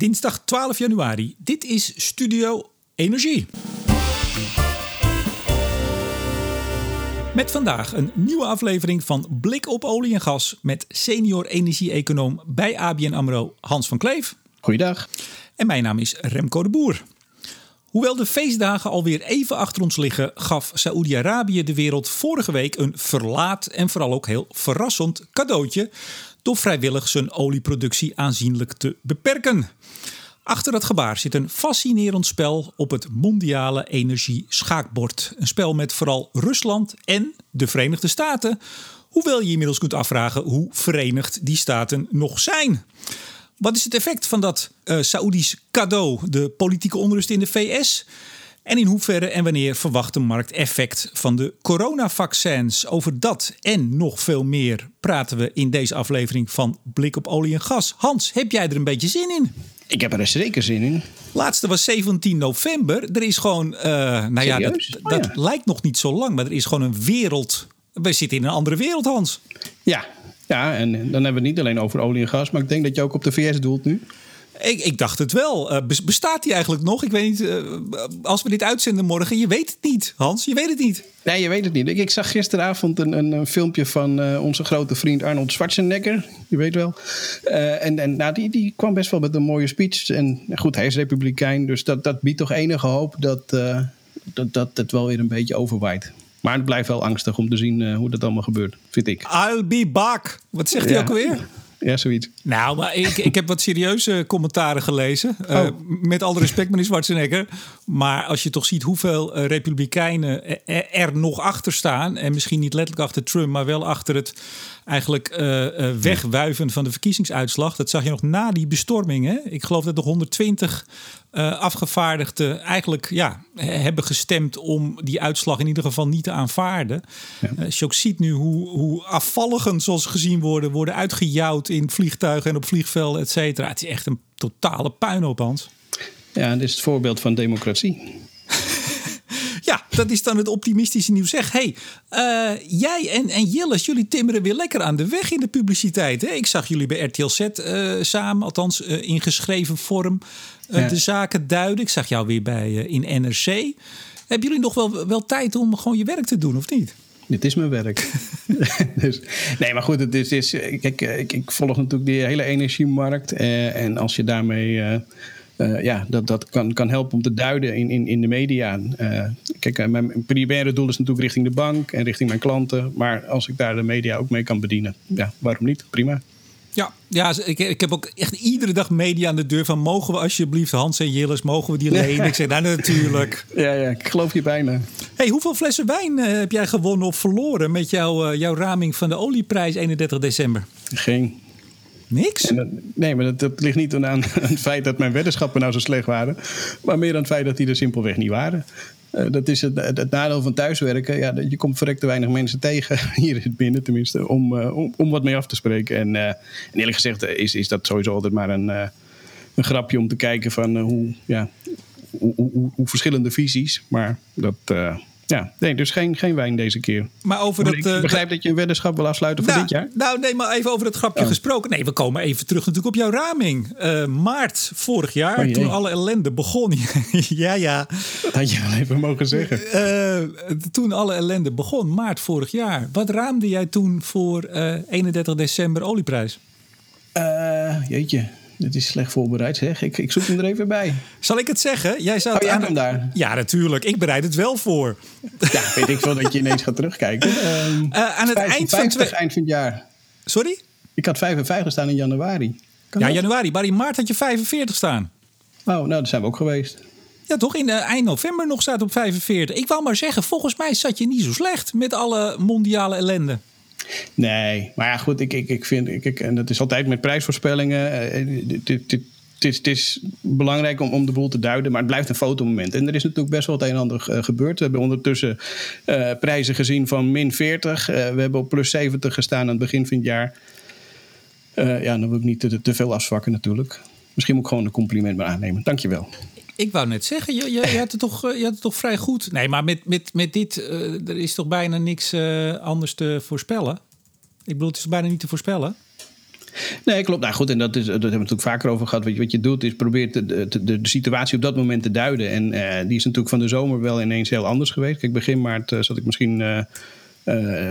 dinsdag 12 januari. Dit is Studio Energie. Met vandaag een nieuwe aflevering van Blik op olie en gas met senior energie-econoom bij ABN AMRO Hans van Kleef. Goeiedag. En mijn naam is Remco de Boer. Hoewel de feestdagen alweer even achter ons liggen, gaf Saoedi-Arabië de wereld vorige week een verlaat en vooral ook heel verrassend cadeautje door vrijwillig zijn olieproductie aanzienlijk te beperken. Achter dat gebaar zit een fascinerend spel op het mondiale energie-schaakbord. Een spel met vooral Rusland en de Verenigde Staten. Hoewel je inmiddels kunt afvragen hoe verenigd die staten nog zijn. Wat is het effect van dat uh, Saoedisch cadeau, de politieke onrust in de VS? En in hoeverre en wanneer verwacht de markt effect van de coronavaccins? Over dat en nog veel meer praten we in deze aflevering van Blik op Olie en Gas. Hans, heb jij er een beetje zin in? Ik heb er zeker zin in. Laatste was 17 november. Er is gewoon, uh, nou ja, dat, oh, dat lijkt nog niet zo lang, maar er is gewoon een wereld. We zitten in een andere wereld, Hans. Ja, ja, en dan hebben we het niet alleen over olie en gas, maar ik denk dat je ook op de VS doelt nu. Ik, ik dacht het wel. Uh, bestaat die eigenlijk nog? Ik weet niet. Uh, als we dit uitzenden morgen, je weet het niet, Hans. Je weet het niet. Nee, je weet het niet. Ik, ik zag gisteravond een, een, een filmpje van uh, onze grote vriend Arnold Schwarzenegger. Je weet wel. en en nou, die, die kwam best wel met een mooie speech. En goed, hij is republikein, dus dat, dat biedt toch enige hoop dat, dat, dat het wel weer een beetje overwaait. Maar het blijft wel angstig om te zien hoe dat allemaal gebeurt, vind ik. I'll be back. Wat zegt hij ook alweer? Ja, zoiets. Nou, maar ik, ik heb wat serieuze commentaren gelezen. Uh, oh. Met alle respect, meneer Schwarzenegger. Maar als je toch ziet hoeveel uh, republikeinen er nog achter staan... en misschien niet letterlijk achter Trump, maar wel achter het eigenlijk uh, wegwuiven van de verkiezingsuitslag. Dat zag je nog na die bestorming. Hè? Ik geloof dat er 120 uh, afgevaardigden eigenlijk ja, hebben gestemd om die uitslag in ieder geval niet te aanvaarden. Ja. Als je ook ziet nu hoe, hoe afvalligen, zoals gezien worden, worden uitgejouwd in vliegtuigen en op vliegvelden, et cetera. Het is echt een totale puinhoop, Hans. Ja, dit is het voorbeeld van democratie. Ja, dat is dan het optimistische nieuws. Zeg, hey, uh, jij en, en Jilles, jullie timmeren weer lekker aan de weg in de publiciteit. Hè? Ik zag jullie bij RTL Z uh, samen, althans uh, in geschreven vorm, ja. de zaken duiden. Ik zag jou weer bij in NRC. Hebben jullie nog wel, wel tijd om gewoon je werk te doen, of niet? Dit is mijn werk. dus, nee, maar goed, het is, is, kijk, ik, ik volg natuurlijk die hele energiemarkt. en als je daarmee uh, ja, dat, dat kan, kan helpen om te duiden in, in, in de media. Uh, kijk, eh, mijn primaire doel is natuurlijk richting de bank en richting mijn klanten. Maar als ik daar de media ook mee kan bedienen, ja, waarom niet? Prima. Ja, ja ik, ik heb ook echt iedere dag media aan de deur van... mogen we alsjeblieft Hans en Jilles, mogen we die lenen? ik zeg, nou natuurlijk. Ja, ja, ik geloof je bijna. hey, hoeveel flessen wijn heb jij gewonnen of verloren... met jouw, jouw raming van de olieprijs 31 december? Geen. Niks? nee, maar dat, dat, ligt niet aan, aan, het feit dat mijn weddenschappen nou zo slecht waren. Maar meer aan het feit dat die er simpelweg niet waren. Uh, dat is het, het, nadeel van thuiswerken. Ja, je komt verrekt te weinig mensen tegen, hier in het binnen tenminste, om, uh, om, om, wat mee af te spreken. En, uh, en eerlijk gezegd is, is dat sowieso altijd maar een, een grapje om te kijken van hoe, ja, hoe, hoe, hoe, verschillende visies. Maar dat ja, nee, dus geen, geen wijn deze keer. Maar over maar het, ik begrijp dat je een weddenschap wil afsluiten voor nou, dit jaar. Nou, nee, maar even over het grapje oh. gesproken. Nee, we komen even terug natuurlijk op jouw raming. Uh, maart vorig jaar, oh, toen alle ellende begon. ja, ja. Dat had je wel even mogen zeggen. Uh, toen alle ellende begon, maart vorig jaar. Wat raamde jij toen voor uh, 31 december olieprijs? jeetje, dit is slecht voorbereid, zeg. Ik, ik zoek hem er even bij. Zal ik het zeggen? Jij zou oh, aan... hem daar? Ja, natuurlijk. Ik bereid het wel voor. Ja, weet ik wel dat je ineens gaat terugkijken. Um, uh, aan het eind van, twee... eind van het jaar. Sorry? Ik had 55 staan in januari. Kan ja, dat? januari. Maar in maart had je 45 staan. Oh, nou, daar zijn we ook geweest. Ja, toch? In uh, eind november nog staat op 45. Ik wou maar zeggen, volgens mij zat je niet zo slecht met alle mondiale ellende. Nee, maar ja, goed, ik, ik, ik vind, ik, en dat is altijd met prijsvoorspellingen. het is belangrijk om, om de boel te duiden, maar het blijft een fotomoment. En er is natuurlijk best wel het een en ander gebeurd. We hebben ondertussen prijzen gezien van min 40. Uh, we hebben op plus 70 gestaan aan het begin van het jaar. Ja, dan wil ik niet te, te, veel afzwakken natuurlijk. Misschien moet ik gewoon een compliment maar aannemen. Dankjewel. Ik wou net zeggen, je, je, je, had, het toch, je had het toch vrij goed. Nee, maar met, met, met dit, uh, er is toch bijna niks uh, anders te voorspellen? Ik bedoel, het is bijna niet te voorspellen. Nee, klopt. Nou goed, en dat, is, dat hebben we natuurlijk vaker over gehad. Wat je, wat je doet is probeert de, de, de, situatie op dat moment te duiden. En die is natuurlijk van de zomer wel ineens heel anders geweest. Kijk, begin maart zat ik misschien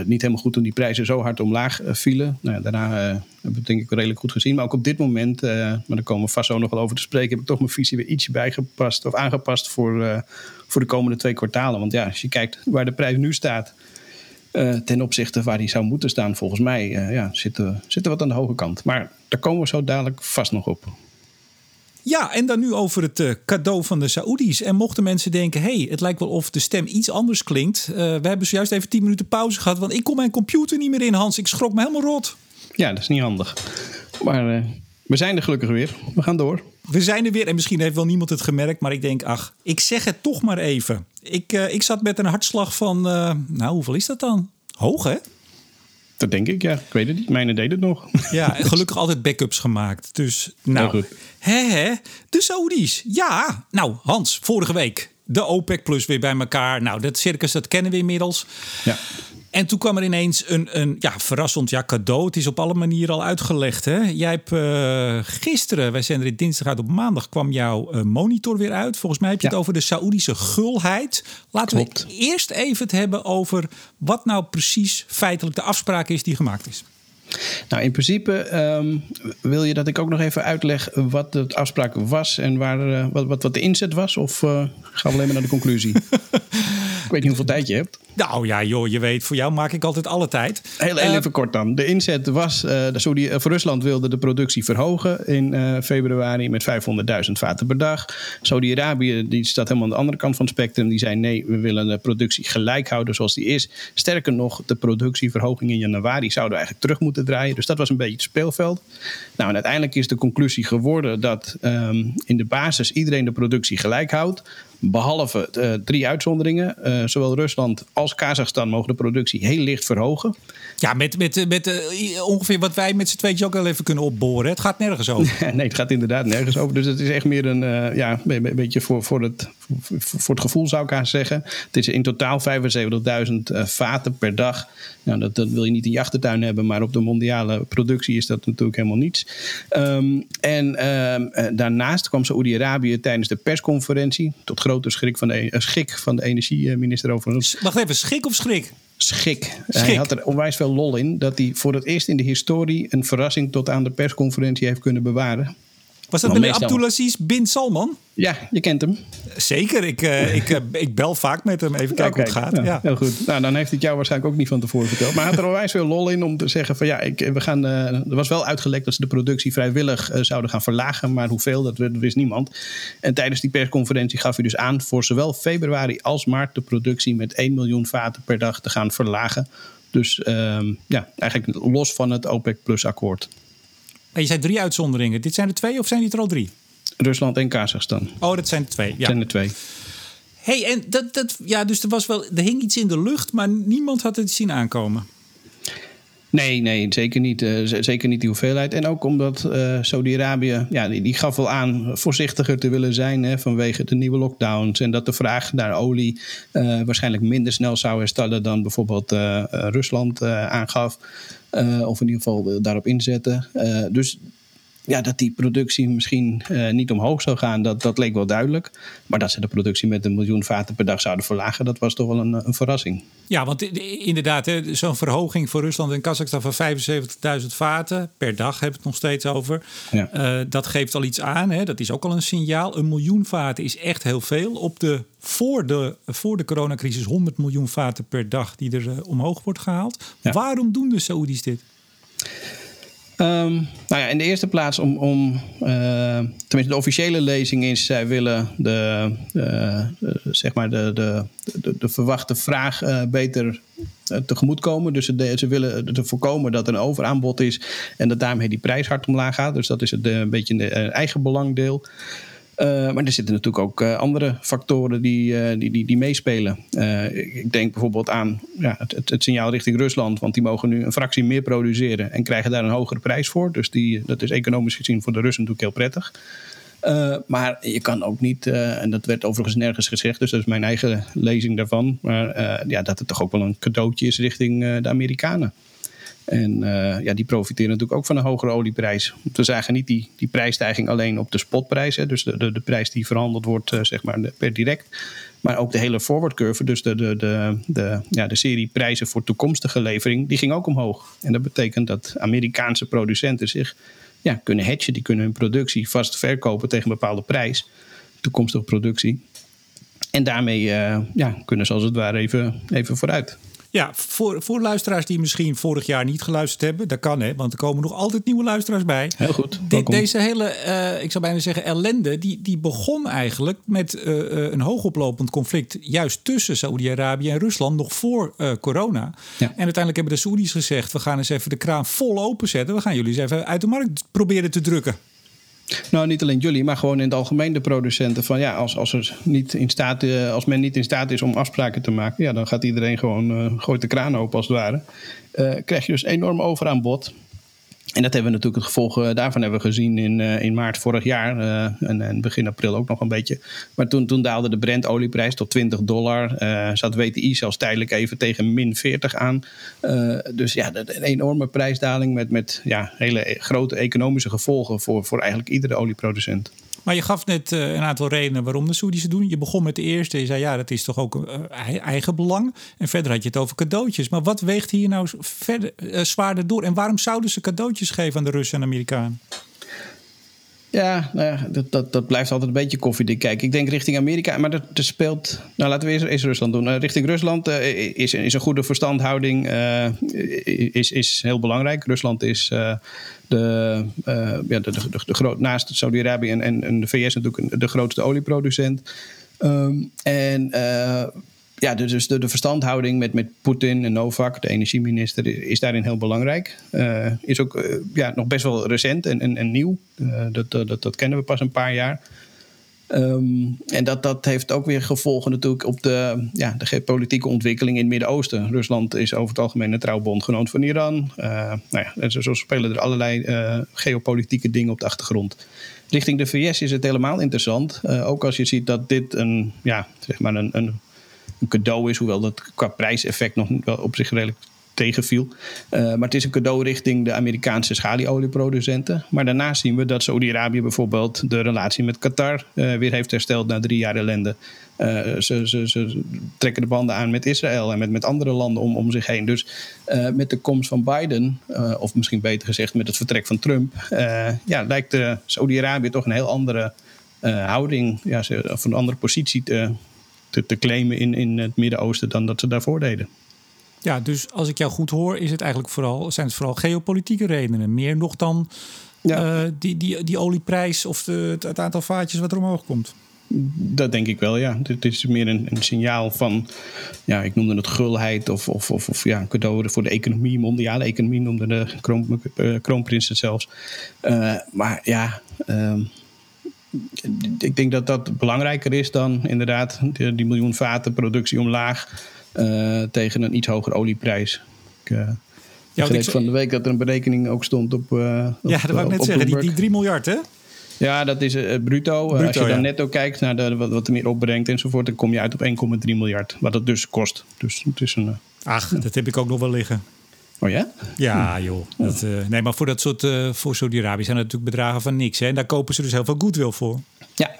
niet helemaal goed toen die prijzen zo hard omlaag vielen. Nou, daarna hebben we het denk ik redelijk goed gezien. Maar ook op dit moment, maar daar komen we vast zo nog wel over te spreken... heb ik toch mijn visie weer ietsje bijgepast of aangepast voor, voor de komende twee kwartalen. Want ja, als je kijkt waar de prijs nu staat... Ten opzichte waar die zou moeten staan, volgens mij, ja, zitten, zitten wat aan de hoge kant. Maar daar komen we zo dadelijk vast nog op. Ja, en dan nu over het uh, cadeau van de Saoedi's. En mochten mensen denken, hey, het lijkt wel of de stem iets anders klinkt. we hebben zojuist even 10 minuten pauze gehad, want ik kon mijn computer niet meer in, Hans. Ik schrok me helemaal rot. Ja, dat is niet handig. Maar we zijn er gelukkig weer. We gaan door. We zijn er weer en misschien heeft wel niemand het gemerkt, maar ik denk, ach, ik zeg het toch maar even. Ik, ik zat met een hartslag van, nou, hoeveel is dat dan? Hoog, hè? Dat denk ik, ja. Ik weet het niet. Mijne deed het nog. Ja, en gelukkig altijd backups gemaakt. Dus, nou, hè, hè. De Saudis. Ja, nou, Hans, vorige week de OPEC Plus weer bij elkaar. Nou, dat circus, dat kennen we inmiddels. Ja. En toen kwam er ineens een, een ja, verrassend ja, cadeau. Het is op alle manieren al uitgelegd. Hè? Jij hebt uh, gisteren, wij zijn er dinsdag uit op maandag, kwam jouw uh, monitor weer uit. Volgens mij heb je ja. het over de Saoedische gulheid. Laten Klopt. we eerst even het hebben over wat nou precies feitelijk de afspraak is die gemaakt is. Nou, in principe um, wil je dat ik ook nog even uitleg wat de afspraak was en waar, uh, wat, wat, wat de inzet was? Of uh, gaan we alleen maar naar de conclusie? ik weet niet hoeveel tijd je hebt. Nou ja, joh, je weet, voor jou maak ik altijd alle tijd. Heel, heel even kort dan. De inzet was, uh, Saudi, voor Rusland wilde de productie verhogen in februari met 500.000 vaten per dag. Saudi-Arabië, die staat helemaal aan de andere kant van het spectrum, die zei nee, we willen de productie gelijk houden zoals die is. Sterker nog, de productieverhoging in januari zouden we eigenlijk terug moeten draaien. Dus dat was een beetje het speelveld. Nou, en uiteindelijk is de conclusie geworden dat um, in de basis iedereen de productie gelijk houdt. Behalve uh, drie uitzonderingen. Uh, zowel Rusland als Kazachstan mogen de productie heel licht verhogen. Ja, met, met, met uh, ongeveer wat wij met z'n tweetjes ook wel even kunnen opboren. Het gaat nergens over. nee, het gaat inderdaad nergens over. Dus het is echt meer een, ja, een beetje voor, voor, het, voor het gevoel zou ik haar zeggen. Het is in totaal 75.000 vaten per dag. Nou, dat, dat wil je niet in je achtertuin hebben, maar op de mondiale productie is dat natuurlijk helemaal niets. Um, en um, daarnaast kwam Saoedi-Arabië tijdens de persconferentie, tot grote schrik van de, uh, schik van de energieminister overigens. Wacht even, schik of schrik? Schik. schik. Hij had er onwijs veel lol in dat hij voor het eerst in de historie een verrassing tot aan de persconferentie heeft kunnen bewaren. Was dat meneer Abdulaziz bin Salman? Ja, je kent hem. Zeker, ik, uh, ik, uh, ik bel vaak met hem. Even kijken okay, hoe het gaat. Ja. Heel goed. Nou, dan heeft hij het jou waarschijnlijk ook niet van tevoren verteld. Maar hij had er onwijs veel lol in om te zeggen van ja, ik, we gaan, uh, er was wel uitgelekt dat ze de productie vrijwillig zouden gaan verlagen. Maar hoeveel, dat wist niemand. En tijdens die persconferentie gaf hij dus aan voor zowel februari als maart de productie met 1 miljoen vaten per dag te gaan verlagen. Dus um, ja, eigenlijk los van het OPEC Plus akkoord. Je zei drie uitzonderingen. Dit zijn er twee of zijn die er al drie? Rusland en Kazachstan. Oh, dat zijn er twee. Ja. Dat zijn er twee. hey, en dat, dat, ja, dus er was wel, er hing iets in de lucht, maar niemand had het zien aankomen. Nee, nee, zeker niet. Uh, zeker niet die hoeveelheid. En ook omdat uh, Saudi-Arabië, ja, die, die, gaf wel aan voorzichtiger te willen zijn hè, vanwege de nieuwe lockdowns. En dat de vraag naar olie uh, waarschijnlijk minder snel zou herstellen dan bijvoorbeeld Rusland aangaf. Of in ieder geval daarop inzetten. dus ja, dat die productie misschien uh, niet omhoog zou gaan, dat, dat leek wel duidelijk. Maar dat ze de productie met een miljoen vaten per dag zouden verlagen, dat was toch wel een, een verrassing. Ja, want inderdaad, zo'n verhoging voor Rusland en Kazachstan van 75.000 vaten per dag, hebben we het nog steeds over. Ja. Uh, dat geeft al iets aan, hè? dat is ook al een signaal. Een miljoen vaten is echt heel veel. Op de, voor, de, voor de coronacrisis 100 miljoen vaten per dag die er uh, omhoog wordt gehaald. Ja. Waarom doen de Saoedi's dit? Um, nou ja, in de eerste plaats om, om uh, tenminste de officiële lezing is, zij willen de, uh, zeg maar de, de, de, de, verwachte vraag uh, beter tegemoetkomen. Dus ze, ze willen te voorkomen dat er een overaanbod is en dat daarmee die prijs hard omlaag gaat. Dus dat is het een beetje een eigen belangdeel. Uh, maar er zitten natuurlijk ook uh, andere factoren die, uh, die, die, die, meespelen. ik denk bijvoorbeeld aan ja, het, het, signaal richting Rusland, want die mogen nu een fractie meer produceren en krijgen daar een hogere prijs voor. Dus die, dat is economisch gezien voor de Russen natuurlijk heel prettig. maar je kan ook niet, en dat werd overigens nergens gezegd, dus dat is mijn eigen lezing daarvan. Maar ja, dat het toch ook wel een cadeautje is richting de Amerikanen. En uh, ja, die profiteren natuurlijk ook van een hogere olieprijs. We zagen niet die, die prijsstijging alleen op de spotprijs, hè, dus de, de, de prijs die verhandeld wordt uh, zeg maar per direct. Maar ook de hele forward curve, dus de, de, de, de, ja, de serie prijzen voor toekomstige levering, die ging ook omhoog. En dat betekent dat Amerikaanse producenten zich ja, kunnen hedgen. Die kunnen hun productie vast verkopen tegen een bepaalde prijs, toekomstige productie. En daarmee uh, ja, kunnen ze als het ware even, even vooruit. Ja, voor, voor luisteraars die misschien vorig jaar niet geluisterd hebben, dat kan hè, want er komen nog altijd nieuwe luisteraars bij. Heel goed. De, deze hele, uh, ik zou bijna zeggen, ellende, die, die begon eigenlijk met uh, een hoogoplopend conflict, juist tussen Saoedi-Arabië en Rusland, nog voor uh, corona. Ja. En uiteindelijk hebben de Saoedi's gezegd: we gaan eens even de kraan vol openzetten. We gaan jullie eens even uit de markt proberen te drukken. Nou, niet alleen jullie, maar gewoon in het algemeen de producenten. Van ja, als, als, er niet in staat, uh, als men niet in staat is om afspraken te maken, ja, dan gaat iedereen gewoon uh, gooit de kraan open als het ware. Uh, krijg je dus enorm overaanbod. En dat hebben we natuurlijk het gevolg daarvan hebben we gezien in, uh, in maart vorig jaar uh, en, en, begin april ook nog een beetje. Maar toen, toen daalde de Brent-olieprijs tot 20 dollar. Zat WTI zelfs tijdelijk even tegen min 40 aan. dus ja, een enorme prijsdaling met, met ja, hele grote economische gevolgen voor, voor eigenlijk iedere olieproducent. Maar je gaf net uh, een aantal redenen waarom de Saoedi's doen. Je begon met de eerste. Je zei ja, dat is toch ook uh, eigen belang. En verder had je het over cadeautjes. Maar wat weegt hier nou verder, uh, zwaarder door? En waarom zouden ze cadeautjes geven aan de Russen en Amerikanen? Ja, nou dat, dat, dat blijft altijd een beetje koffiedik kijken. Ik denk richting Amerika, maar er, er speelt... Nou, laten we eerst, eerst Rusland doen. Uh, richting Rusland uh, is, is een goede verstandhouding uh, is, is heel belangrijk. Rusland is de, ja, de, de, de, groot, naast Saudi-Arabië en, en, de VS natuurlijk de grootste olieproducent. Um, en ja, dus de, verstandhouding met, met Poetin en Novak, de energieminister, is daarin heel belangrijk. Uh, is ook uh, ja, nog best wel recent en, en, en nieuw. Uh, dat, dat, dat kennen we pas een paar jaar. Um, en dat, dat heeft ook weer gevolgen natuurlijk op de, ja, de geopolitieke ontwikkeling in het Midden-Oosten. Rusland is over het algemeen een trouw bondgenoot van Iran. nou ja, zo spelen er allerlei geopolitieke dingen op de achtergrond. Richting de VS is het helemaal interessant. ook als je ziet dat dit een, ja, zeg maar een, een een cadeau is. Hoewel dat qua prijseffect nog wel op zich redelijk tegenviel. Uh, maar het is een cadeau richting de Amerikaanse schalieolieproducenten. Maar daarnaast zien we dat Saudi-Arabië bijvoorbeeld de relatie met Qatar uh, weer heeft hersteld na drie jaar ellende. Uh, ze, ze, ze, trekken de banden aan met Israël en met, met andere landen om, om zich heen. Dus met de komst van Biden, of misschien beter gezegd met het vertrek van Trump, ja, lijkt Saudi-Arabië toch een heel andere houding, ja, of een andere positie te, te, te claimen in, in het Midden-Oosten dan dat ze daarvoor deden. Ja, dus als ik jou goed hoor, is het eigenlijk vooral, zijn het vooral geopolitieke redenen. Meer nog dan ja. uh, die, die, die olieprijs of de, het aantal vaatjes wat er omhoog komt. Dat denk ik wel, ja. Dit is meer een, een signaal van, ja, ik noemde het gulheid of, of, of, of ja, cadeau voor de economie, mondiale economie noemde de kroon, uh, kroonprins het zelfs. Uh, maar ja, uh, ik denk dat dat belangrijker is dan inderdaad die, die miljoen vaten productie omlaag uh, tegen een iets hoger olieprijs. Ik, uh, ja, ik van de week dat er een berekening ook stond op. Uh, ja, dat wou ik net zeggen, die, die 3 miljard hè? Ja, dat is bruto. bruto. Als je dan ja. netto kijkt naar de, wat, wat er meer opbrengt enzovoort, dan kom je uit op 1,3 miljard. Wat het dus kost. Dus het is een. Ach, dat heb ik ook nog wel liggen. Oh ja? Ja, joh. Dat, uh, nee, maar voor dat soort, uh, voor Saudi-Arabië zijn dat natuurlijk bedragen van niks. Hè? En daar kopen ze dus heel veel goodwill voor. Ja,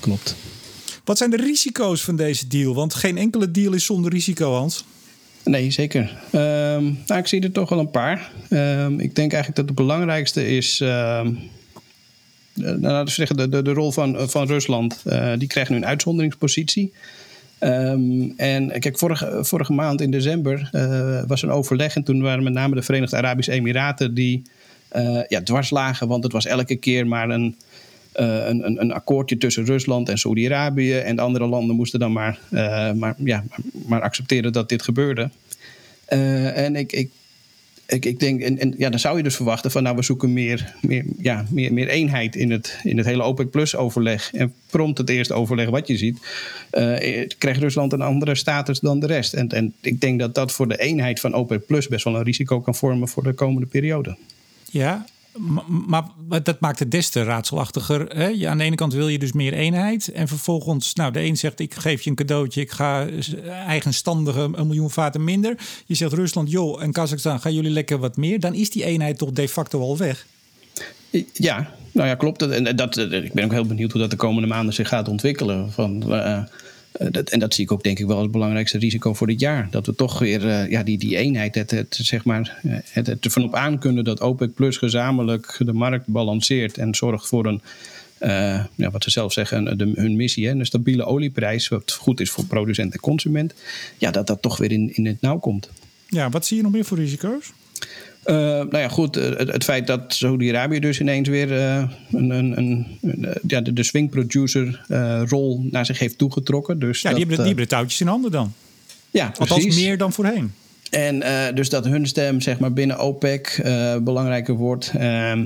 klopt. Wat zijn de risico's van deze deal? Want geen enkele deal is zonder risico, Hans. Nee, zeker. Um, nou, ik zie er toch wel een paar. Um, ik denk eigenlijk dat het belangrijkste is. Um, nou, laten we zeggen, de, de, de rol van, van Rusland. Uh, die krijgt nu een uitzonderingspositie. Um, en kijk, vorige, vorige maand in december uh, was een overleg. En toen waren met name de Verenigde Arabische Emiraten die uh, ja, dwars lagen. Want het was elke keer maar een, uh, een, een, akkoordje tussen Rusland en Saudi-Arabië. En de andere landen moesten dan maar, maar, ja, maar accepteren dat dit gebeurde. en ik, ik ik, ik denk, en, en ja, dan zou je dus verwachten van nou, we zoeken meer, meer, ja, meer, meer eenheid in het, in het hele OPEC Plus overleg. En prompt het eerste overleg wat je ziet, uh, krijgt Rusland een andere status dan de rest. En, en ik denk dat dat voor de eenheid van OPEC Plus best wel een risico kan vormen voor de komende periode. Ja, Maar, dat maakt het des te raadselachtiger. Hè? Ja, aan de ene kant wil je dus meer eenheid. En vervolgens, nou, de een zegt: Ik geef je een cadeautje. Ik ga eigenstandige een miljoen vaten minder. Je zegt Rusland, joh, en Kazachstan, gaan jullie lekker wat meer. Dan is die eenheid toch de facto al weg. Ja, nou ja, klopt. En dat, ik ben ook heel benieuwd hoe dat de komende maanden zich gaat ontwikkelen. Van, uh, dat, en dat zie ik ook denk ik wel als het belangrijkste risico voor dit jaar. Dat we toch weer uh, ja, die, die eenheid, het, het, zeg maar, het, het ervan op aan kunnen dat OPEC Plus gezamenlijk de markt balanceert en zorgt voor een, ja, wat ze zelf zeggen, de, hun missie, hè, een stabiele olieprijs, wat goed is voor producent en consument. Ja, dat dat toch weer in, in het nauw komt. Ja, wat zie je nog meer voor risico's? Uh, nou ja, goed, het, het feit dat Saudi-Arabië dus ineens weer uh, een, een, een, ja, de, de swing producer uh, rol naar zich heeft toegetrokken. Dus ja, dat, die, hebben, die hebben de touwtjes in handen dan. Ja, Althans precies. meer dan voorheen. En uh, dus dat hun stem zeg maar, binnen OPEC uh, belangrijker wordt. Um,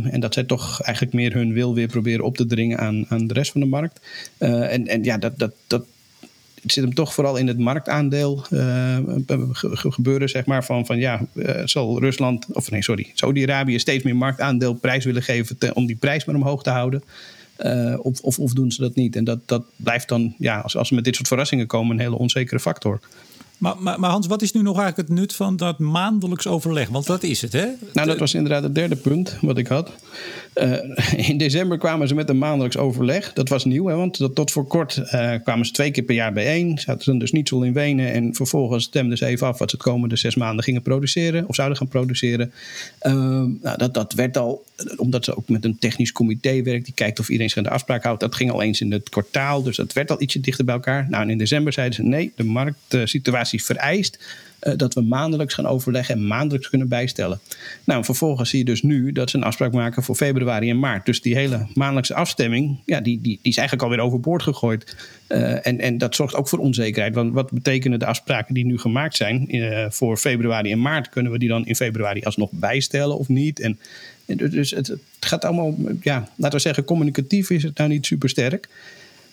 en dat zij toch eigenlijk meer hun wil weer proberen op te dringen aan, aan de rest van de markt. Uh, en, en ja, dat, dat, dat, het zit hem toch vooral in het marktaandeel uh, gebeuren, zeg maar. Van, van ja, uh, zal Rusland, of nee, sorry, Saudi-Arabië steeds meer marktaandeel prijs willen geven om die prijs maar omhoog te houden. Of, of, of, doen ze dat niet? En dat, dat blijft dan, ja, als, als we met dit soort verrassingen komen, een hele onzekere factor. Maar, maar, Hans, wat is nu nog eigenlijk het nut van dat maandelijks overleg? Want dat is het, hè? Nou, dat was inderdaad het derde punt wat ik had. Uh, in december kwamen ze met een maandelijks overleg. Dat was nieuw, hè, want tot voor kort uh, kwamen ze twee keer per jaar bijeen. Zaten ze dus niet zo in Wenen. En vervolgens stemden ze even af wat ze het komende zes maanden gingen produceren. Of zouden gaan produceren. Uh, nou, dat, dat werd al, omdat ze ook met een technisch comité werkt. Die kijkt of iedereen zich aan de afspraak houdt. Dat ging al eens in het kwartaal. Dus dat werd al ietsje dichter bij elkaar. Nou, en in december zeiden ze nee, de marktsituatie vereist uh, dat we maandelijks gaan overleggen en maandelijks kunnen bijstellen. Nou, vervolgens zie je dus nu dat ze een afspraak maken voor februari en maart. Dus die hele maandelijkse afstemming, ja, die, die, die is eigenlijk alweer overboord gegooid. Uh, en, en dat zorgt ook voor onzekerheid. Want wat betekenen de afspraken die nu gemaakt zijn uh, voor februari en maart? Kunnen we die dan in februari alsnog bijstellen of niet? En, en dus het, het, gaat allemaal, ja, laten we zeggen, communicatief is het nou niet super sterk.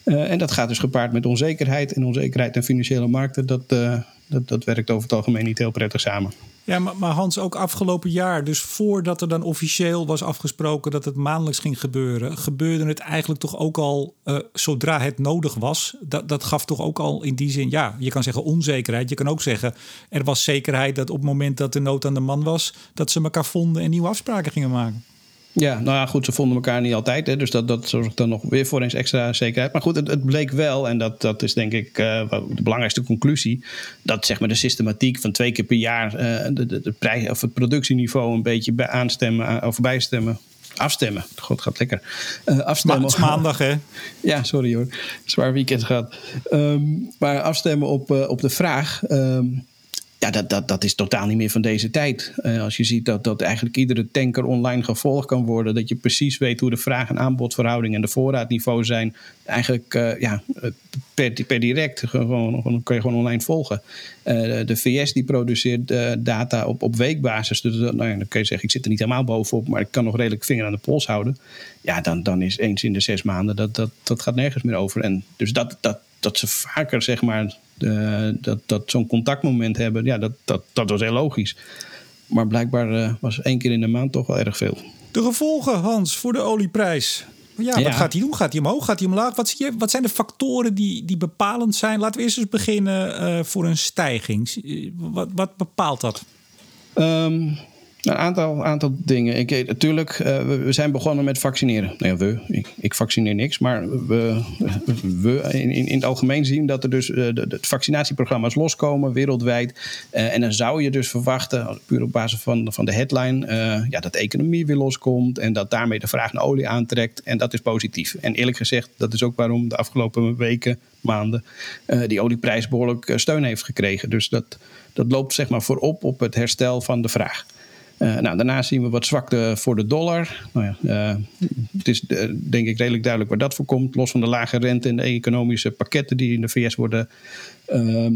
Uh, en dat gaat dus gepaard met onzekerheid. En onzekerheid in financiële markten, dat, uh, dat, dat werkt over het algemeen niet heel prettig samen. Ja, maar, maar, Hans, ook afgelopen jaar, dus voordat er dan officieel was afgesproken dat het maandelijks ging gebeuren, gebeurde het eigenlijk toch ook al uh, zodra het nodig was. Dat, dat gaf toch ook al in die zin, ja, je kan zeggen onzekerheid. Je kan ook zeggen, er was zekerheid dat op het moment dat de nood aan de man was, dat ze elkaar vonden en nieuwe afspraken gingen maken. Ja, nou ja, goed, ze vonden elkaar niet altijd. Hè, dus dat, dat zorgt dan nog weer voor eens extra zekerheid. Maar goed, het, het bleek wel, en dat, dat is denk ik uh, de belangrijkste conclusie, dat zeg maar de systematiek van twee keer per jaar uh, de, de, de prijs, of het productieniveau een beetje bij aanstemmen of bijstemmen. Afstemmen. God gaat lekker. Uh, afstemmen. Maar het is maandag, hè? ja, sorry hoor. Zwaar weekend gehad. Um, maar afstemmen op, op de vraag. Um, ja, dat, dat, dat is totaal niet meer van deze tijd. Uh, als je ziet dat, dat eigenlijk iedere tanker online gevolgd kan worden. Dat je precies weet hoe de vraag- en aanbodverhouding en de voorraadniveau zijn. Eigenlijk uh, ja, per, per direct gewoon, gewoon, kun je gewoon online volgen. De VS die produceert data op, op weekbasis. Dus nou ja, dan kun je zeggen, ik zit er niet helemaal bovenop. Maar ik kan nog redelijk vinger aan de pols houden. Ja, dan, dan is eens in de zes maanden, dat, dat, dat gaat nergens meer over. En dus dat, dat, dat ze vaker zeg maar uh, dat, dat zo'n contactmoment hebben, ja, dat, dat, dat was heel logisch. Maar blijkbaar uh, was één keer in de maand toch wel erg veel. De gevolgen, Hans, voor de olieprijs. Ja, ja. wat gaat hij doen? Gaat hij omhoog? Gaat hij omlaag? Wat, zie je, wat zijn de factoren die, die bepalend zijn? Laten we eerst eens beginnen uh, voor een stijging. Wat, wat bepaalt dat? Um, een aantal, aantal dingen. Ik, natuurlijk, uh, we, we, zijn begonnen met vaccineren. Nou ja, we. Ik, ik vaccineer niks. Maar we, we in, in, het algemeen zien dat er dus uh, de, de, vaccinatieprogramma's loskomen wereldwijd. En dan zou je dus verwachten, puur op basis van, van de headline, ja, dat de economie weer loskomt. En dat daarmee de vraag naar olie aantrekt. En dat is positief. En eerlijk gezegd, dat is ook waarom de afgelopen weken, maanden, die olieprijs behoorlijk steun heeft gekregen. Dus dat, dat loopt zeg maar voorop op het herstel van de vraag. Uh, nou, daarnaast zien we wat zwakte voor de dollar. Nou ja, uh, het is uh, denk ik redelijk duidelijk waar dat voor komt. Los van de lage rente en de economische pakketten die in de VS worden ehm,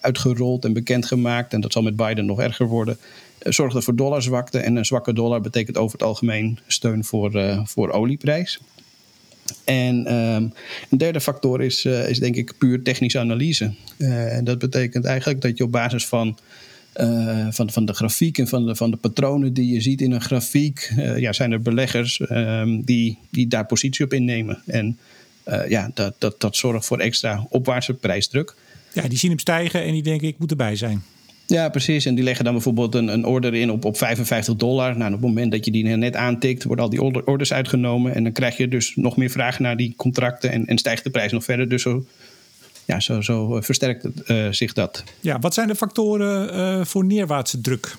uitgerold en bekendgemaakt. En dat zal met Biden nog erger worden. zorgt er voor dollarzwakte. En een zwakke dollar betekent over het algemeen steun voor, voor olieprijs. En um, een derde factor is, is denk ik puur technische analyse. en dat betekent eigenlijk dat je op basis van uh, van, van de grafiek en van de, van de patronen die je ziet in een grafiek, uh, ja, zijn er beleggers um, die, die daar positie op innemen. En uh, ja, dat, dat, dat zorgt voor extra opwaartse prijsdruk. Ja, die zien hem stijgen en die denken ik moet erbij zijn. Ja, precies. En die leggen dan bijvoorbeeld een, een order in op, op 55 dollar. Nou, op het moment dat je die net aantikt, worden al die orders uitgenomen. En dan krijg je dus nog meer vragen naar die contracten en, en stijgt de prijs nog verder. Dus zo, ja, zo, zo versterkt uh, zich dat. Ja, wat zijn de factoren uh, voor neerwaartse druk?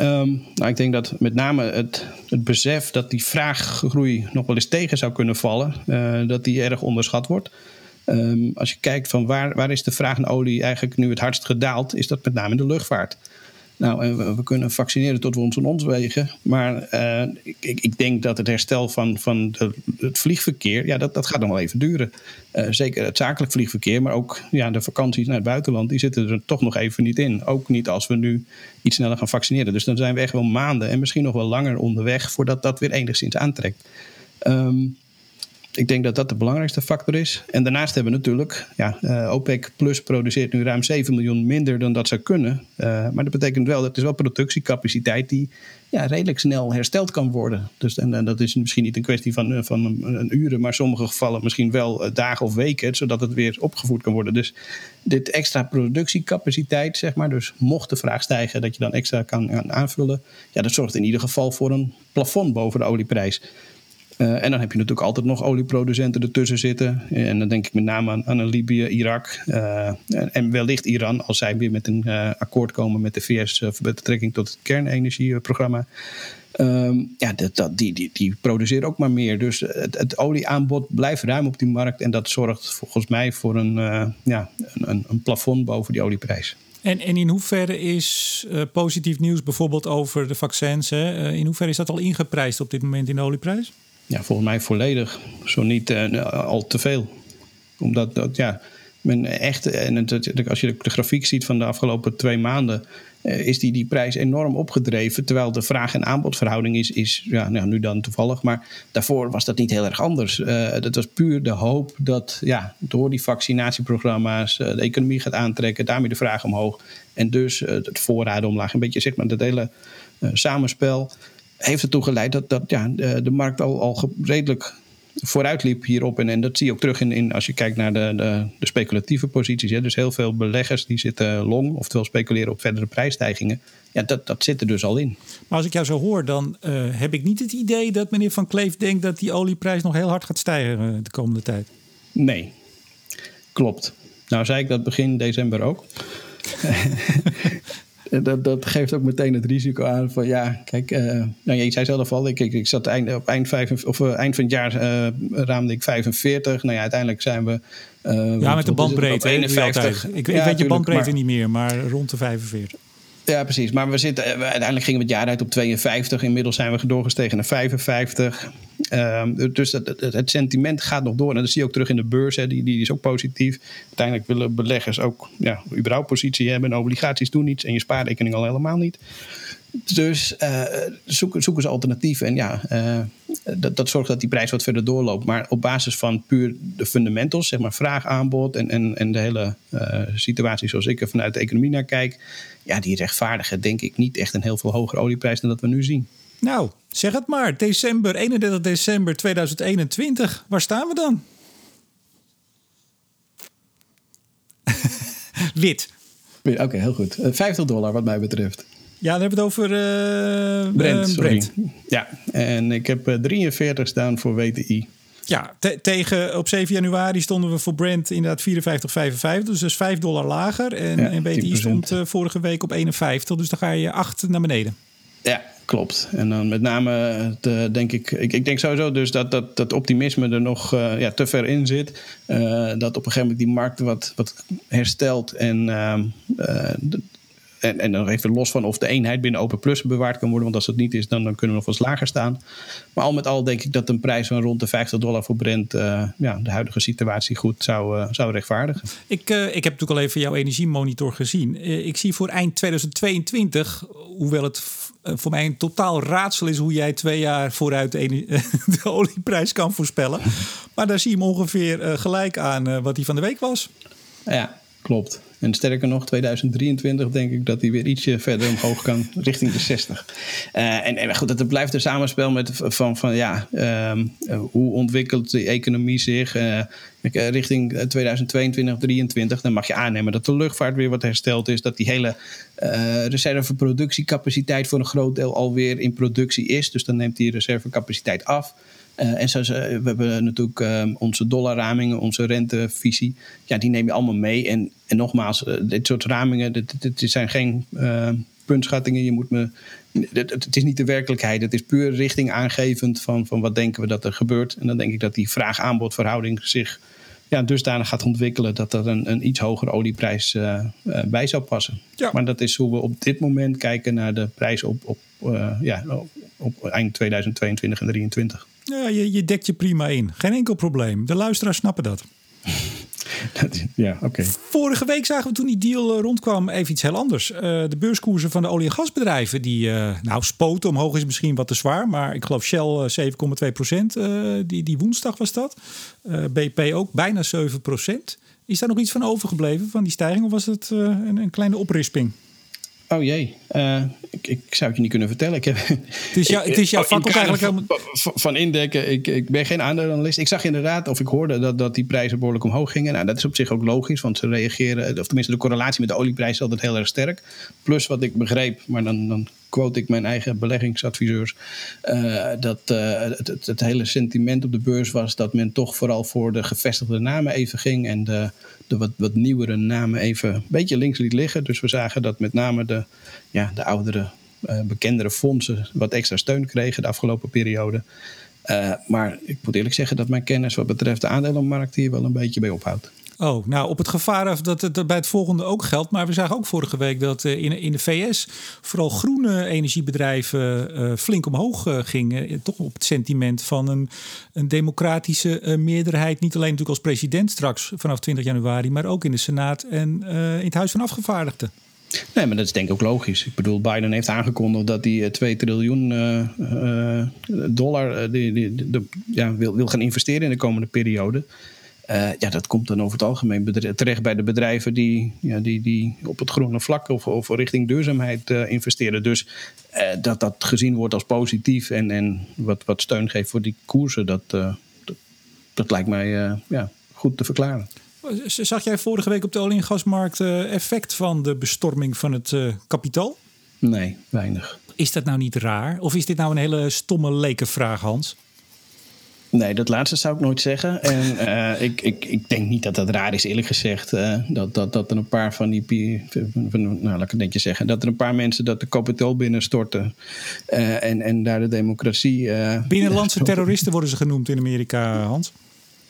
Um, nou, ik denk dat met name het, het besef dat die vraaggroei nog wel eens tegen zou kunnen vallen, uh, dat die erg onderschat wordt. Um, als je kijkt van waar, waar is de vraag naar olie eigenlijk nu het hardst gedaald, is dat met name in de luchtvaart. Nou, we, kunnen vaccineren tot we ons en ons wegen. Maar uh, ik, ik, denk dat het herstel van, van de, het vliegverkeer, ja, dat, dat gaat nog wel even duren. Uh, zeker het zakelijk vliegverkeer, maar ook ja, de vakanties naar het buitenland, die zitten er toch nog even niet in. Ook niet als we nu iets sneller gaan vaccineren. Dus dan zijn we echt wel maanden en misschien nog wel langer onderweg voordat dat weer enigszins aantrekt. Um, ik denk dat dat de belangrijkste factor is. En daarnaast hebben we natuurlijk, ja, uh, OPEC Plus produceert nu ruim 7 miljoen minder dan dat zou kunnen. Uh, maar dat betekent wel, dat is wel productiecapaciteit die ja, redelijk snel hersteld kan worden. Dus, en, dat is misschien niet een kwestie van, uh, van uren, maar in sommige gevallen misschien wel dagen of weken, zodat het weer opgevoerd kan worden. Dus dit extra productiecapaciteit, zeg maar, dus mocht de vraag stijgen dat je dan extra kan aanvullen, ja, dat zorgt in ieder geval voor een plafond boven de olieprijs. Uh, en dan heb je natuurlijk altijd nog olieproducenten ertussen zitten. En dan denk ik met name aan, aan Libië, Irak uh, en, wellicht Iran, als zij weer met een uh, akkoord komen met de VS voor betrekking tot het kernenergieprogramma. Um, ja, dat, dat, die, die, die produceren ook maar meer. Dus het, olieaanbod blijft ruim op die markt. En dat zorgt volgens mij voor een, ja, een, een plafond boven die olieprijs. En, en in hoeverre is positief nieuws bijvoorbeeld over de vaccins, hè, in hoeverre is dat al ingeprijsd op dit moment in de olieprijs? Ja, volgens mij volledig. Zo niet uh, al te veel. Omdat dat, ja, men echt, en het, als je de grafiek ziet van de afgelopen twee maanden, uh, is die, die prijs enorm opgedreven. Terwijl de vraag- en aanbodverhouding is, is ja, nou, nu dan toevallig, maar daarvoor was dat niet heel erg anders. Dat was puur de hoop dat ja, door die vaccinatieprogramma's de economie gaat aantrekken, daarmee de vraag omhoog. En dus het voorraden omlaag. Een beetje zeg maar dat hele samenspel heeft ertoe geleid dat, dat ja, de, de markt al, al redelijk vooruit liep hierop. En, en dat zie je ook terug in, in als je kijkt naar de, de, de speculatieve posities. Hè. Dus heel veel beleggers die zitten long, oftewel speculeren op verdere prijsstijgingen. Ja, dat, dat zit er dus al in. Maar als ik jou zo hoor, dan uh, heb ik niet het idee dat meneer Van Kleef denkt dat die olieprijs nog heel hard gaat stijgen de komende tijd. Nee, klopt. Nou zei ik dat begin december ook. dat, dat geeft ook meteen het risico aan van ja, kijk, uh, nou, je zei zelf al, ik, ik, ik zat eind, op eind, vijf, of, uh, eind van het jaar uh, raamde ik 45. Nou ja, uiteindelijk zijn we. ja, met de bandbreedte. 51. Ik, ik ja, weet je bandbreedte maar, niet meer, maar rond de 45. Ja, precies. Maar we zitten, uiteindelijk gingen we het jaar uit op 52. Inmiddels zijn we doorgestegen naar 55. Um, dus het, sentiment gaat nog door. En dat zie je ook terug in de beurs. Hè. Die, die is ook positief. Uiteindelijk willen beleggers ook ja, überhaupt positie hebben. En obligaties doen niets. En je spaarrekening al helemaal niet. Dus uh, zoeken, zoeken ze alternatieven. En ja, uh, dat, dat zorgt dat die prijs wat verder doorloopt. Maar op basis van puur de fundamentals, zeg maar vraag, aanbod en, en, en de hele uh, situatie zoals ik er vanuit de economie naar kijk. Ja, die rechtvaardigen denk ik niet echt een heel veel hogere olieprijs dan dat we nu zien. Nou, zeg het maar. December, 31 december 2021. Waar staan we dan? Wit. Oké, okay, heel goed. 50 dollar wat mij betreft. Ja, dan hebben we het over uh, Brent, uh, Brent. Ja, en ik heb uh, 43 staan voor WTI. Ja, te tegen op 7 januari stonden we voor Brent inderdaad 54,55. Dus dat is 5 dollar lager. En, ja, en WTI 10%. stond uh, vorige week op 51. Dus dan ga je 8 naar beneden. Ja, klopt. En dan met name de, denk ik, ik, ik denk sowieso dus dat dat, dat optimisme er nog uh, ja, te ver in zit. Uh, dat op een gegeven moment die markt wat, wat herstelt en uh, en, en dan even los van of de eenheid binnen Open Plus bewaard kan worden. Want als dat niet is, dan, dan kunnen we nog wat lager staan. Maar al met al denk ik dat een prijs van rond de 50 dollar voor Brent uh, ja, de huidige situatie goed zou, uh, zou rechtvaardigen. Ik, uh, ik heb natuurlijk al even jouw energiemonitor gezien. ik zie voor eind 2022, hoewel het voor mij een totaal raadsel is hoe jij twee jaar vooruit de, de olieprijs kan voorspellen. Maar daar zie je hem ongeveer gelijk aan wat die van de week was. Ja, klopt. En sterker nog, 2023 denk ik dat die weer ietsje verder omhoog kan, richting de 60. Uh, en, en goed, dat blijft een samenspel met van, van ja, uh, hoe ontwikkelt de economie zich uh, richting 2022, 2023. Dan mag je aannemen dat de luchtvaart weer wat hersteld is, dat die hele reserveproductiecapaciteit voor een groot deel alweer in productie is. Dus dan neemt die reservecapaciteit af. Uh, en zo, we hebben natuurlijk uh, onze dollarramingen, onze rentevisie. Ja, die neem je allemaal mee. En, en nogmaals, uh, dit soort ramingen, dit, dit, dit zijn geen puntschattingen. Je moet me, het, het, is niet de werkelijkheid. Het is puur richting aangevend van, van wat denken we dat er gebeurt. En dan denk ik dat die vraag-aanbod verhouding zich ja, dusdanig gaat ontwikkelen dat er een, een iets hogere olieprijs bij zou passen. Ja. Maar dat is hoe we op dit moment kijken naar de prijs op, op, ja, op eind 2022 en 2023. Ja, je, je dekt je prima in. Geen enkel probleem. De luisteraars snappen dat. ja, oké. Vorige week zagen we toen die deal eh, rondkwam even iets heel anders. Uh, de beurskoersen van de olie- en gasbedrijven, die, uh, nou, spoten omhoog is misschien wat te zwaar, maar ik geloof Shell 7,2 procent. die, die woensdag was dat. BP ook bijna 7 procent. Is daar nog iets van overgebleven van die stijging of was het een, een kleine oprisping? Oh jee, uh, ik, ik, zou het je niet kunnen vertellen. Ik heb, het, is jou, het is jouw vak eigenlijk helemaal... Van, van indekken, ik, ik ben geen aandelenanalist. Ik zag inderdaad, of ik hoorde dat, dat die prijzen behoorlijk omhoog gingen. Nou, dat is op zich ook logisch, want ze reageren... of tenminste de correlatie met de olieprijs is altijd heel erg sterk. Plus wat ik begreep, maar dan, dan quote ik mijn eigen beleggingsadviseurs, uh, dat uh, het, het, het, hele sentiment op de beurs was dat men toch vooral voor de gevestigde namen even ging en de, de wat, wat nieuwere namen even een beetje links liet liggen. Dus we zagen dat met name de, ja, de oudere, uh, bekendere fondsen wat extra steun kregen de afgelopen periode. maar ik moet eerlijk zeggen dat mijn kennis wat betreft de aandelenmarkt hier wel een beetje bij ophoudt. Oh, nou op het gevaar af dat het bij het volgende ook geldt. Maar we zagen ook vorige week dat uh, in, in de VS vooral groene energiebedrijven uh, flink omhoog uh, gingen. Toch op het sentiment van een, een democratische meerderheid. Niet alleen natuurlijk als president straks vanaf 20 januari, maar ook in de Senaat en in het Huis van Afgevaardigden. Nee, maar dat is denk ik ook logisch. Ik bedoel, Biden heeft aangekondigd dat hij 2 triljoen dollar die, ja, wil, wil gaan investeren in de komende periode. Uh, ja, dat komt dan over het algemeen terecht bij de bedrijven die, ja, die, die op het groene vlak of, of richting duurzaamheid uh, investeren. Dus uh, dat dat gezien wordt als positief en, en wat, wat steun geeft voor die koersen, dat, dat, dat, lijkt mij ja, goed te verklaren. Zag jij vorige week op de olie- en gasmarkt effect van de bestorming van het kapitaal? Nee, weinig. Is dat nou niet raar? Of is dit nou een hele stomme lekenvraag, Hans? Nee, dat laatste zou ik nooit zeggen. En uh, ik, ik, ik denk niet dat dat raar is, eerlijk gezegd. Uh, dat, dat, dat er een paar van die. Nou, laat ik het netjes zeggen. Dat er een paar mensen dat de kapitool binnenstorten. Uh, en, en daar de democratie. Binnenlandse terroristen worden ze genoemd in Amerika, Hans.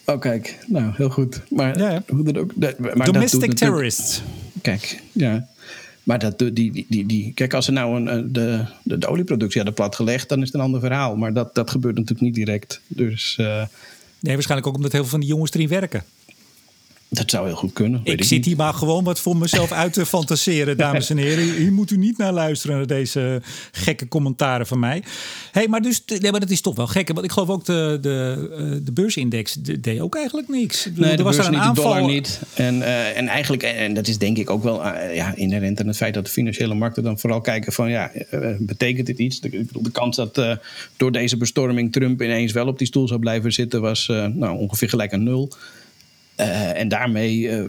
Oh, kijk. Nou, heel goed. Maar ja, ja. hoe dat ook. Maar Domestic terrorists. Kijk, ja. Maar dat, die, die, die, die, kijk, als ze nou een, de, de, de olieproductie hadden platgelegd, dan is het een ander verhaal. Maar dat, dat gebeurt natuurlijk niet direct. Dus, uh, nee, waarschijnlijk ook omdat heel veel van die jongens erin werken. Dat zou heel goed kunnen. Ik, zit hier maar gewoon wat voor mezelf uit te fantaseren, dames en heren. Hier moet u niet naar luisteren naar deze gekke commentaren van mij. hey, maar, dus, nee, maar dat is toch wel gek. Want ik geloof ook de, de, eh, de beursindex deed ook eigenlijk niks. Nee, er was er een niet, aanval. de dollar niet. En, uh, en eigenlijk, en dat is denk ik ook wel uh, ja, inherent aan het feit dat de financiële markten dan vooral kijken van ja, betekent dit iets? De, de kans dat door deze bestorming Trump ineens wel op die stoel zou blijven zitten was nou, ongeveer gelijk aan nul. Uh, en daarmee uh,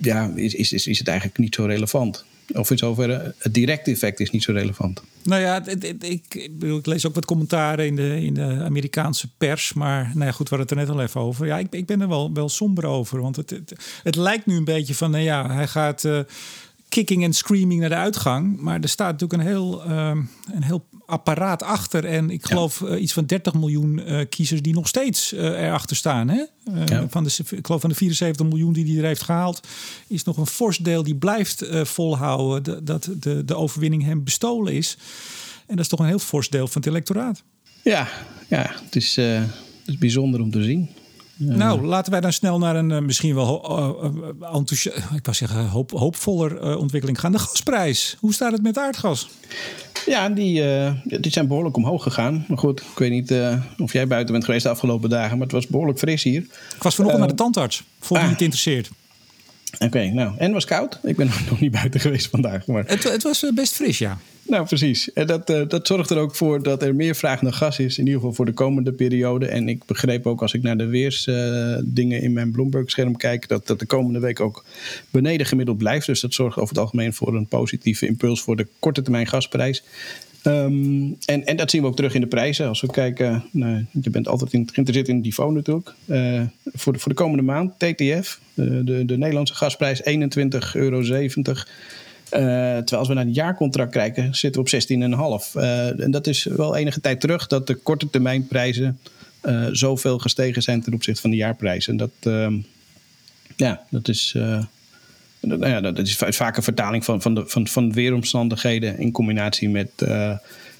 ja, is, is, is, is het eigenlijk niet zo relevant. Of in zoverre, het directe effect is niet zo relevant. Nou ja, ik, bedoel, ik lees ook wat commentaren in de, in de Amerikaanse pers. Maar nou ja, goed, we hadden het er net al even over. Ja, ik, ik ben er wel, wel somber over. Want het, het, het lijkt nu een beetje van, nou ja, hij gaat... Uh, kicking en screaming naar de uitgang. Maar er staat natuurlijk een heel, uh, een heel apparaat achter. En ik geloof uh, iets van 30 miljoen uh, kiezers die nog steeds uh, erachter staan. Hè? Ja. van de, ik geloof van de 74 miljoen die hij er heeft gehaald, is nog een fors deel die blijft volhouden dat de, de overwinning hem bestolen is. En dat is toch een heel fors deel van het electoraat. Ja, ja het, is, het is bijzonder om te zien. Nou, laten wij dan snel naar een uh, misschien wel uh, ik was zeggen, hoop, hoopvoller ontwikkeling gaan. De gasprijs. Hoe staat het met aardgas? Ja, die, die zijn behoorlijk omhoog gegaan. Maar goed, ik weet niet of jij buiten bent geweest de afgelopen dagen, maar het was behoorlijk fris hier. Ik was vanochtend naar de tandarts. Vond je ah. het interesseert? Oké, nou, en het was koud. Ik ben nog niet buiten geweest vandaag. Maar... Het, het was best fris, ja. Nou, precies. En dat, uh, dat zorgt er ook voor dat er meer vraag naar gas is. In ieder geval voor de komende periode. En ik begreep ook als ik naar de weersdingen uh, in mijn Bloomberg-scherm kijk. Dat, dat de komende week ook beneden gemiddeld blijft. Dus dat zorgt over het algemeen voor een positieve impuls voor de korte termijn gasprijs. Um, en, dat zien we ook terug in de prijzen. Als we kijken, nou, je bent altijd in, geïnteresseerd in die phone natuurlijk. Uh, voor, de, voor de komende maand, TTF, de, de, de Nederlandse gasprijs 21,70 euro. Uh, terwijl als we naar het jaarcontract kijken, zitten we op 16,5. Uh, en dat is wel enige tijd terug dat de korte termijn prijzen uh, zoveel gestegen zijn ten opzichte van de jaarprijs. En dat, ja, dat is. Nou ja, dat is vaak een vertaling van, van, de, van, van weeromstandigheden in combinatie met, uh,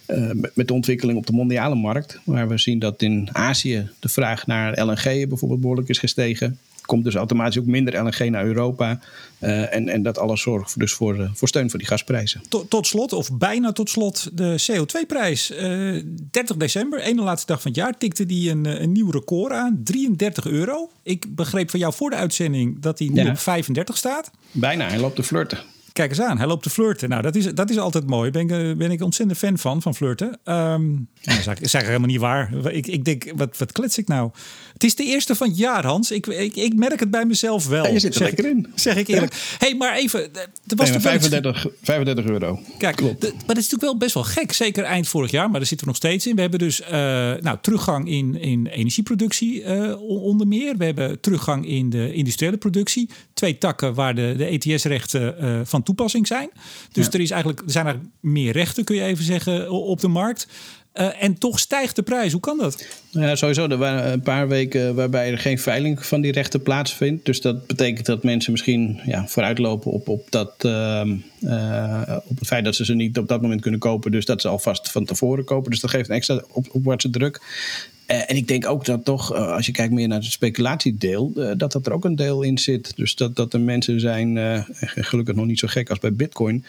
uh, met de ontwikkeling op de mondiale markt. Waar we zien dat in Azië de vraag naar LNG bijvoorbeeld behoorlijk is gestegen komt dus automatisch ook minder LNG naar Europa. Uh, en, en dat alles zorgt dus voor, uh, voor steun voor die gasprijzen. Tot, tot, slot, of bijna tot slot, de CO2-prijs. Uh, 30 december, ene laatste dag van het jaar, tikte die een, een nieuw record aan. 33 euro. Ik begreep van jou voor de uitzending dat hij nu ja. op 35 staat. Bijna, hij loopt te flirten. Kijk eens aan, hij loopt te flirten. Nou, dat is, dat is altijd mooi. Ben ik, ben ik ontzettend fan van, van flirten. Um, dat is eigenlijk helemaal niet waar. Ik, ik denk, wat, wat klets ik nou? Het is de eerste van het jaar, Hans. Ik, ik, ik merk het bij mezelf wel. Ja, je zit er lekker in. Zeg ik eerlijk. Ja. hey, maar even. Er was nee, 35, 35 euro. Kijk, Klopt. Maar dat is natuurlijk wel best wel gek. Zeker eind vorig jaar, maar daar zitten we nog steeds in. We hebben dus uh, nou, teruggang in, in energieproductie uh, onder meer. We hebben teruggang in de industriële productie. Twee takken waar de, de ETS-rechten uh, van toepassing zijn. Dus ja. er, is eigenlijk, er zijn eigenlijk meer rechten, kun je even zeggen, op de markt. Uh, en toch stijgt de prijs. Hoe kan dat? Ja, sowieso. Er waren een paar weken waarbij er geen veiling van die rechten plaatsvindt. Dus dat betekent dat mensen misschien ja, vooruitlopen op, op, dat, uh, uh, op het feit dat ze ze niet op dat moment kunnen kopen. Dus dat ze alvast van tevoren kopen. Dus dat geeft een extra op, opwaartse druk. Uh, en ik denk ook dat toch, uh, als je kijkt meer naar het speculatiedeel, uh, dat dat er ook een deel in zit. Dus dat, dat er mensen zijn, gelukkig nog niet zo gek als bij Bitcoin.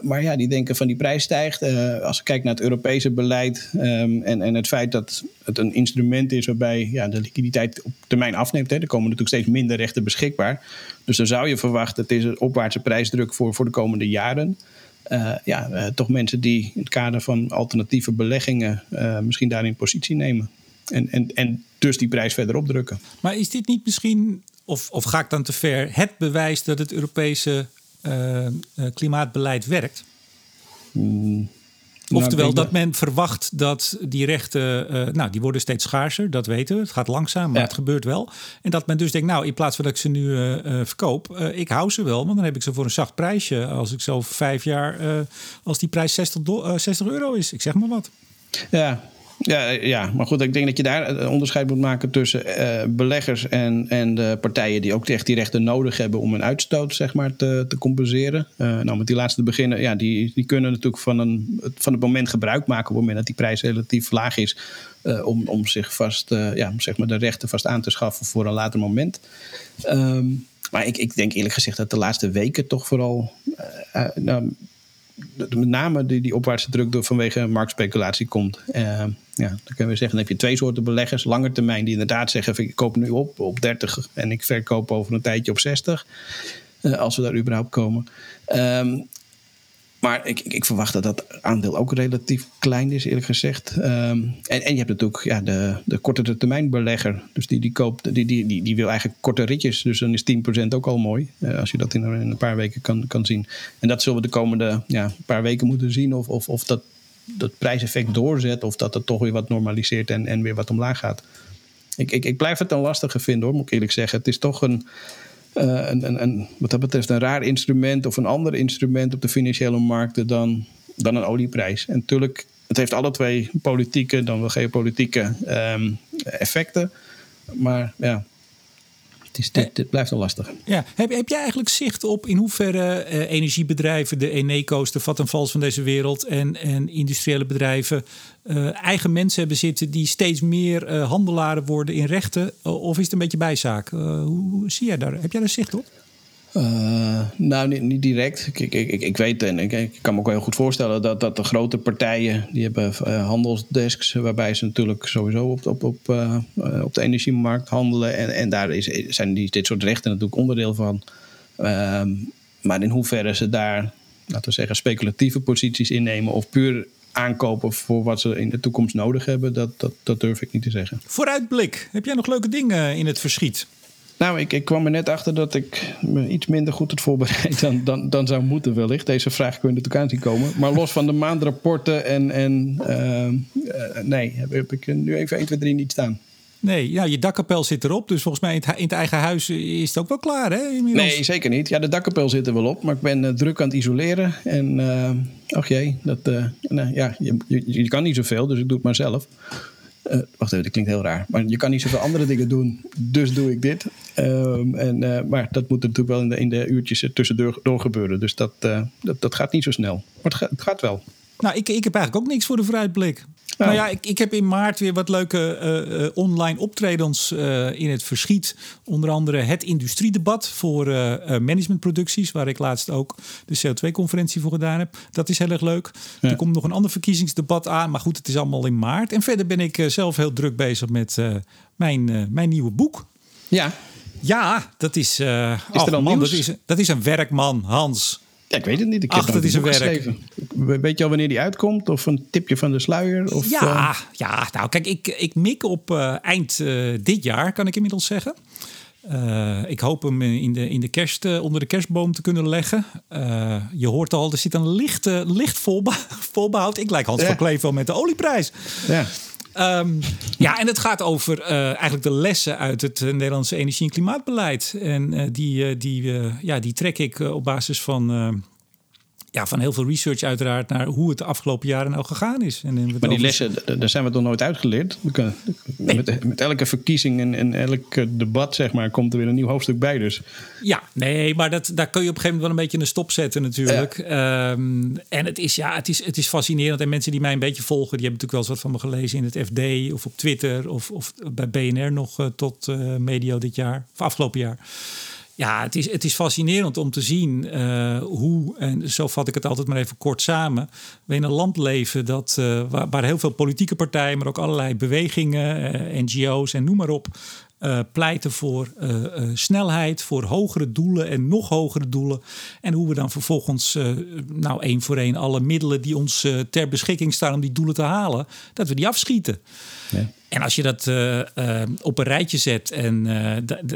maar ja, die denken van die prijs stijgt. als je kijkt naar het Europese beleid um, en, en het feit dat het een instrument is waarbij ja, de liquiditeit op termijn afneemt. Hè. Er komen natuurlijk steeds minder rechten beschikbaar. Dus dan zou je verwachten, het is een opwaartse prijsdruk voor, voor de komende jaren. Uh, ja, uh, toch mensen die in het kader van alternatieve beleggingen uh, misschien daarin positie nemen. En, en, en dus die prijs verder opdrukken. Maar is dit niet misschien, of, of ga ik dan te ver, het bewijs dat het Europese klimaatbeleid werkt? Mm. Oftewel nou, dat men verwacht dat die rechten, uh, nou die worden steeds schaarser, dat weten we. Het gaat langzaam, maar ja. het gebeurt wel. En dat men dus denkt, nou in plaats van dat ik ze nu uh, uh, verkoop, ik hou ze wel, want dan heb ik ze voor een zacht prijsje. Als ik zo vijf jaar, als die prijs 60, 60 euro is, ik zeg maar wat. Ja, ja, ja, maar goed, ik denk dat je daar een onderscheid moet maken tussen uh, beleggers en, en de partijen die ook echt die rechten nodig hebben om een uitstoot zeg maar, te, te compenseren. Nou, met die laatste te beginnen, ja, die, die kunnen natuurlijk van, een, van het moment gebruik maken op het moment dat die prijs relatief laag is. Om, om zich vast, ja, zeg maar de rechten vast aan te schaffen voor een later moment. Um, maar ik, ik denk eerlijk gezegd dat de laatste weken toch vooral. Nou, met name die, die opwaartse druk door vanwege marktspeculatie komt. Uh, ja, dan kunnen we zeggen, dan heb je twee soorten beleggers. Lange termijn die inderdaad zeggen, ik koop nu op op 30 en ik verkoop over een tijdje op 60. Uh, als we daar überhaupt komen. Um, maar ik, ik, verwacht dat dat aandeel ook relatief klein is, eerlijk gezegd. Um, en, en je hebt natuurlijk ja, de, de korte termijn belegger. Dus die, die, koopt, die, die, die, wil eigenlijk korte ritjes. Dus dan is 10% ook al mooi. Uh, als je dat in, in, een paar weken kan, kan zien. En dat zullen we de komende ja, paar weken moeten zien. Of, of, of dat, dat prijseffect doorzet. Of dat het toch weer wat normaliseert en, en weer wat omlaag gaat. Ik, ik, ik blijf het een lastige vinden hoor, moet ik eerlijk zeggen. Het is toch een een, een, een, wat dat betreft een raar instrument of een ander instrument op de financiële markten dan, dan een olieprijs. En natuurlijk, het heeft alle twee politieke, dan wel geopolitieke um, effecten. Maar ja, het, is, dit, dit, blijft wel lastig. Ja. Heb, heb jij eigenlijk zicht op in hoeverre uh, energiebedrijven, de Eneco's, de Vattenfalls van deze wereld en, en industriële bedrijven uh, eigen mensen hebben zitten die steeds meer uh, handelaren worden in rechten? Of is het een beetje bijzaak? hoe, hoe, zie jij daar? Heb jij daar zicht op? Uh, nou, niet, niet direct. Ik, ik, ik, ik weet en ik, ik, kan me ook heel goed voorstellen dat, dat de grote partijen die hebben uh, handelsdesks, waarbij ze natuurlijk sowieso op, op, op, uh, op de energiemarkt handelen. En, en daar is, zijn die, dit soort rechten natuurlijk onderdeel van. Ehm, maar in hoeverre ze daar, laten we zeggen, speculatieve posities innemen of puur aankopen voor wat ze in de toekomst nodig hebben, dat, dat, dat durf ik niet te zeggen. Vooruitblik. Heb jij nog leuke dingen in het verschiet? Nou, ik, ik kwam er net achter dat ik me iets minder goed had voorbereid dan, dan, dan zou moeten wellicht. Deze vraag kun je natuurlijk aan zien komen. Maar los van de maandrapporten en... en uh, nee, heb ik nu even 1, 2, 3 niet staan. Nee, ja, je dakkapel zit erop. Dus volgens mij in het, in het eigen huis is het ook wel klaar, hè? Inmiddels. Nee, zeker niet. Ja, de dakkapel zit er wel op. Maar ik ben uh, druk aan het isoleren. En uh, ach jee, dat, uh, nou, ja, je, je, je, kan niet zoveel, dus ik doe het maar zelf. Wacht even, dat klinkt heel raar. Maar je kan niet zoveel andere dingen doen, dus doe ik dit. Um, en, uh, maar dat moet natuurlijk wel in de, in de uurtjes tussendoor door gebeuren. Dus dat, uh, dat, dat, gaat niet zo snel. Maar het gaat, het gaat wel. Nou, ik, ik heb eigenlijk ook niks voor de vooruitblik. Nou, nou ja, ik, ik heb in maart weer wat leuke uh, uh, online optredens in het verschiet. Onder andere het industriedebat voor managementproducties, waar ik laatst ook de CO2-conferentie voor gedaan heb. Dat is heel erg leuk. Ja. Er komt nog een ander verkiezingsdebat aan, maar goed, het is allemaal in maart. En verder ben ik zelf heel druk bezig met mijn, mijn nieuwe boek. Ja. Ja, dat is. is er dan man, dat, is, dat is een werkman, Hans. Ja, ik weet het niet. Ik Ach, dat is een werk. Geschreven. Weet je al wanneer die uitkomt? Of een tipje van de sluier? Of, ja, uh... ja, nou kijk, ik, ik mik op uh, eind uh, dit jaar, kan ik inmiddels zeggen. ik hoop hem in de, in de kerst, onder de kerstboom te kunnen leggen. je hoort al, er zit een licht, licht volbe volbehoud. Ik lijk Hans ja. van Kleef wel met de olieprijs. Ja. Um, ja, en het gaat over uh, eigenlijk de lessen uit het uh, Nederlandse energie- en klimaatbeleid. En uh, die, die, ja, die trek ik op basis van, ja, van heel veel research uiteraard naar hoe het de afgelopen jaren nou gegaan is. En, maar die lessen, daar zijn we toch nooit uitgeleerd? Kunnen, nee. met, met, elke verkiezing en, en elk debat, zeg maar, komt er weer een nieuw hoofdstuk bij. Dus. Ja, nee, maar dat, daar kun je op een gegeven moment wel een beetje een stop zetten natuurlijk. Ja. Um, en het is, ja, het, is, het is fascinerend. En mensen die mij een beetje volgen, die hebben natuurlijk wel eens wat van me gelezen in het FD of op Twitter of, of bij BNR nog uh, tot uh, medio dit jaar, of afgelopen jaar. Ja, het is, het is fascinerend om te zien uh, hoe, en zo vat ik het altijd maar even kort samen, we in een land leven dat, uh, waar, waar, heel veel politieke partijen, maar ook allerlei bewegingen, uh, NGO's en noem maar op, uh, pleiten voor uh, uh, snelheid, voor hogere doelen en nog hogere doelen. En hoe we dan vervolgens, nou één voor één, alle middelen die ons ter beschikking staan om die doelen te halen, dat we die afschieten. En als je dat op een rijtje zet en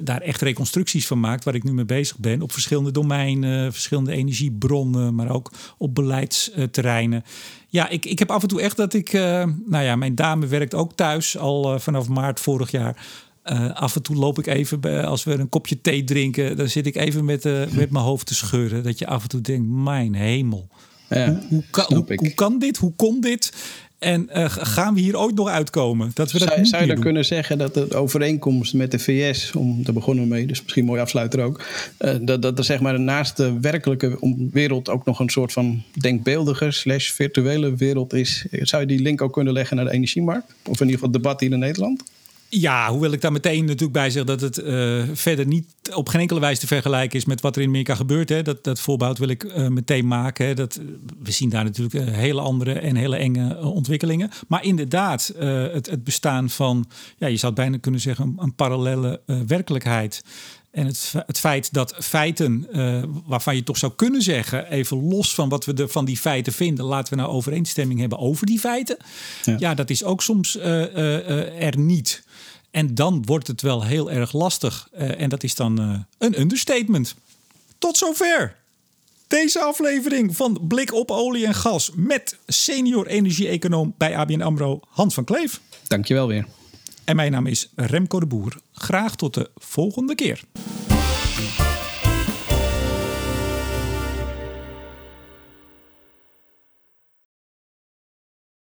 daar echt reconstructies van maakt, waar ik nu mee bezig ben, op verschillende domeinen, verschillende energiebronnen, maar ook op beleidsterreinen. Ja, ik, ik heb af en toe echt dat ik, nou ja, mijn dame werkt ook thuis al vanaf maart vorig jaar. Uh, af en toe loop ik even, bij, als we een kopje thee drinken, dan zit ik even met, uh, met mijn hoofd te scheuren. Dat je af en toe denkt, mijn hemel. Ja, hoe, hoe, kan, hoe, hoe, kan dit? Hoe kon dit? En uh, gaan we hier ooit nog uitkomen? Dat we dat zou, zou je dan doen? kunnen zeggen dat de overeenkomst met de VS, om te begonnen mee, dus misschien mooi afsluiter ook, uh, dat, dat er zeg maar naast de werkelijke wereld ook nog een soort van denkbeeldige slash virtuele wereld is. Zou je die link ook kunnen leggen naar de energiemarkt? Of in ieder geval het debat hier in Nederland? Ja, hoewel ik daar meteen natuurlijk bij zeg dat het uh, verder niet op geen enkele wijze te vergelijken is met wat er in Amerika gebeurt. Hè. Dat, dat voorbehoud wil ik uh, meteen maken. Hè. Dat, we zien daar natuurlijk hele andere en hele enge ontwikkelingen. Maar inderdaad, het, het bestaan van, ja, je zou het bijna kunnen zeggen, een, een parallele werkelijkheid. En het, het, feit dat feiten, uh, waarvan je toch zou kunnen zeggen, even los van wat we er van die feiten vinden, laten we nou overeenstemming hebben over die feiten. Ja, ja dat is ook soms uh, uh, er niet. En dan wordt het wel heel erg lastig. en dat is dan een understatement. Tot zover. Deze aflevering van Blik op olie en gas met senior energie-econoom bij ABN AMRO Hans van Kleef. Dankjewel weer. En mijn naam is Remco de Boer. Graag tot de volgende keer.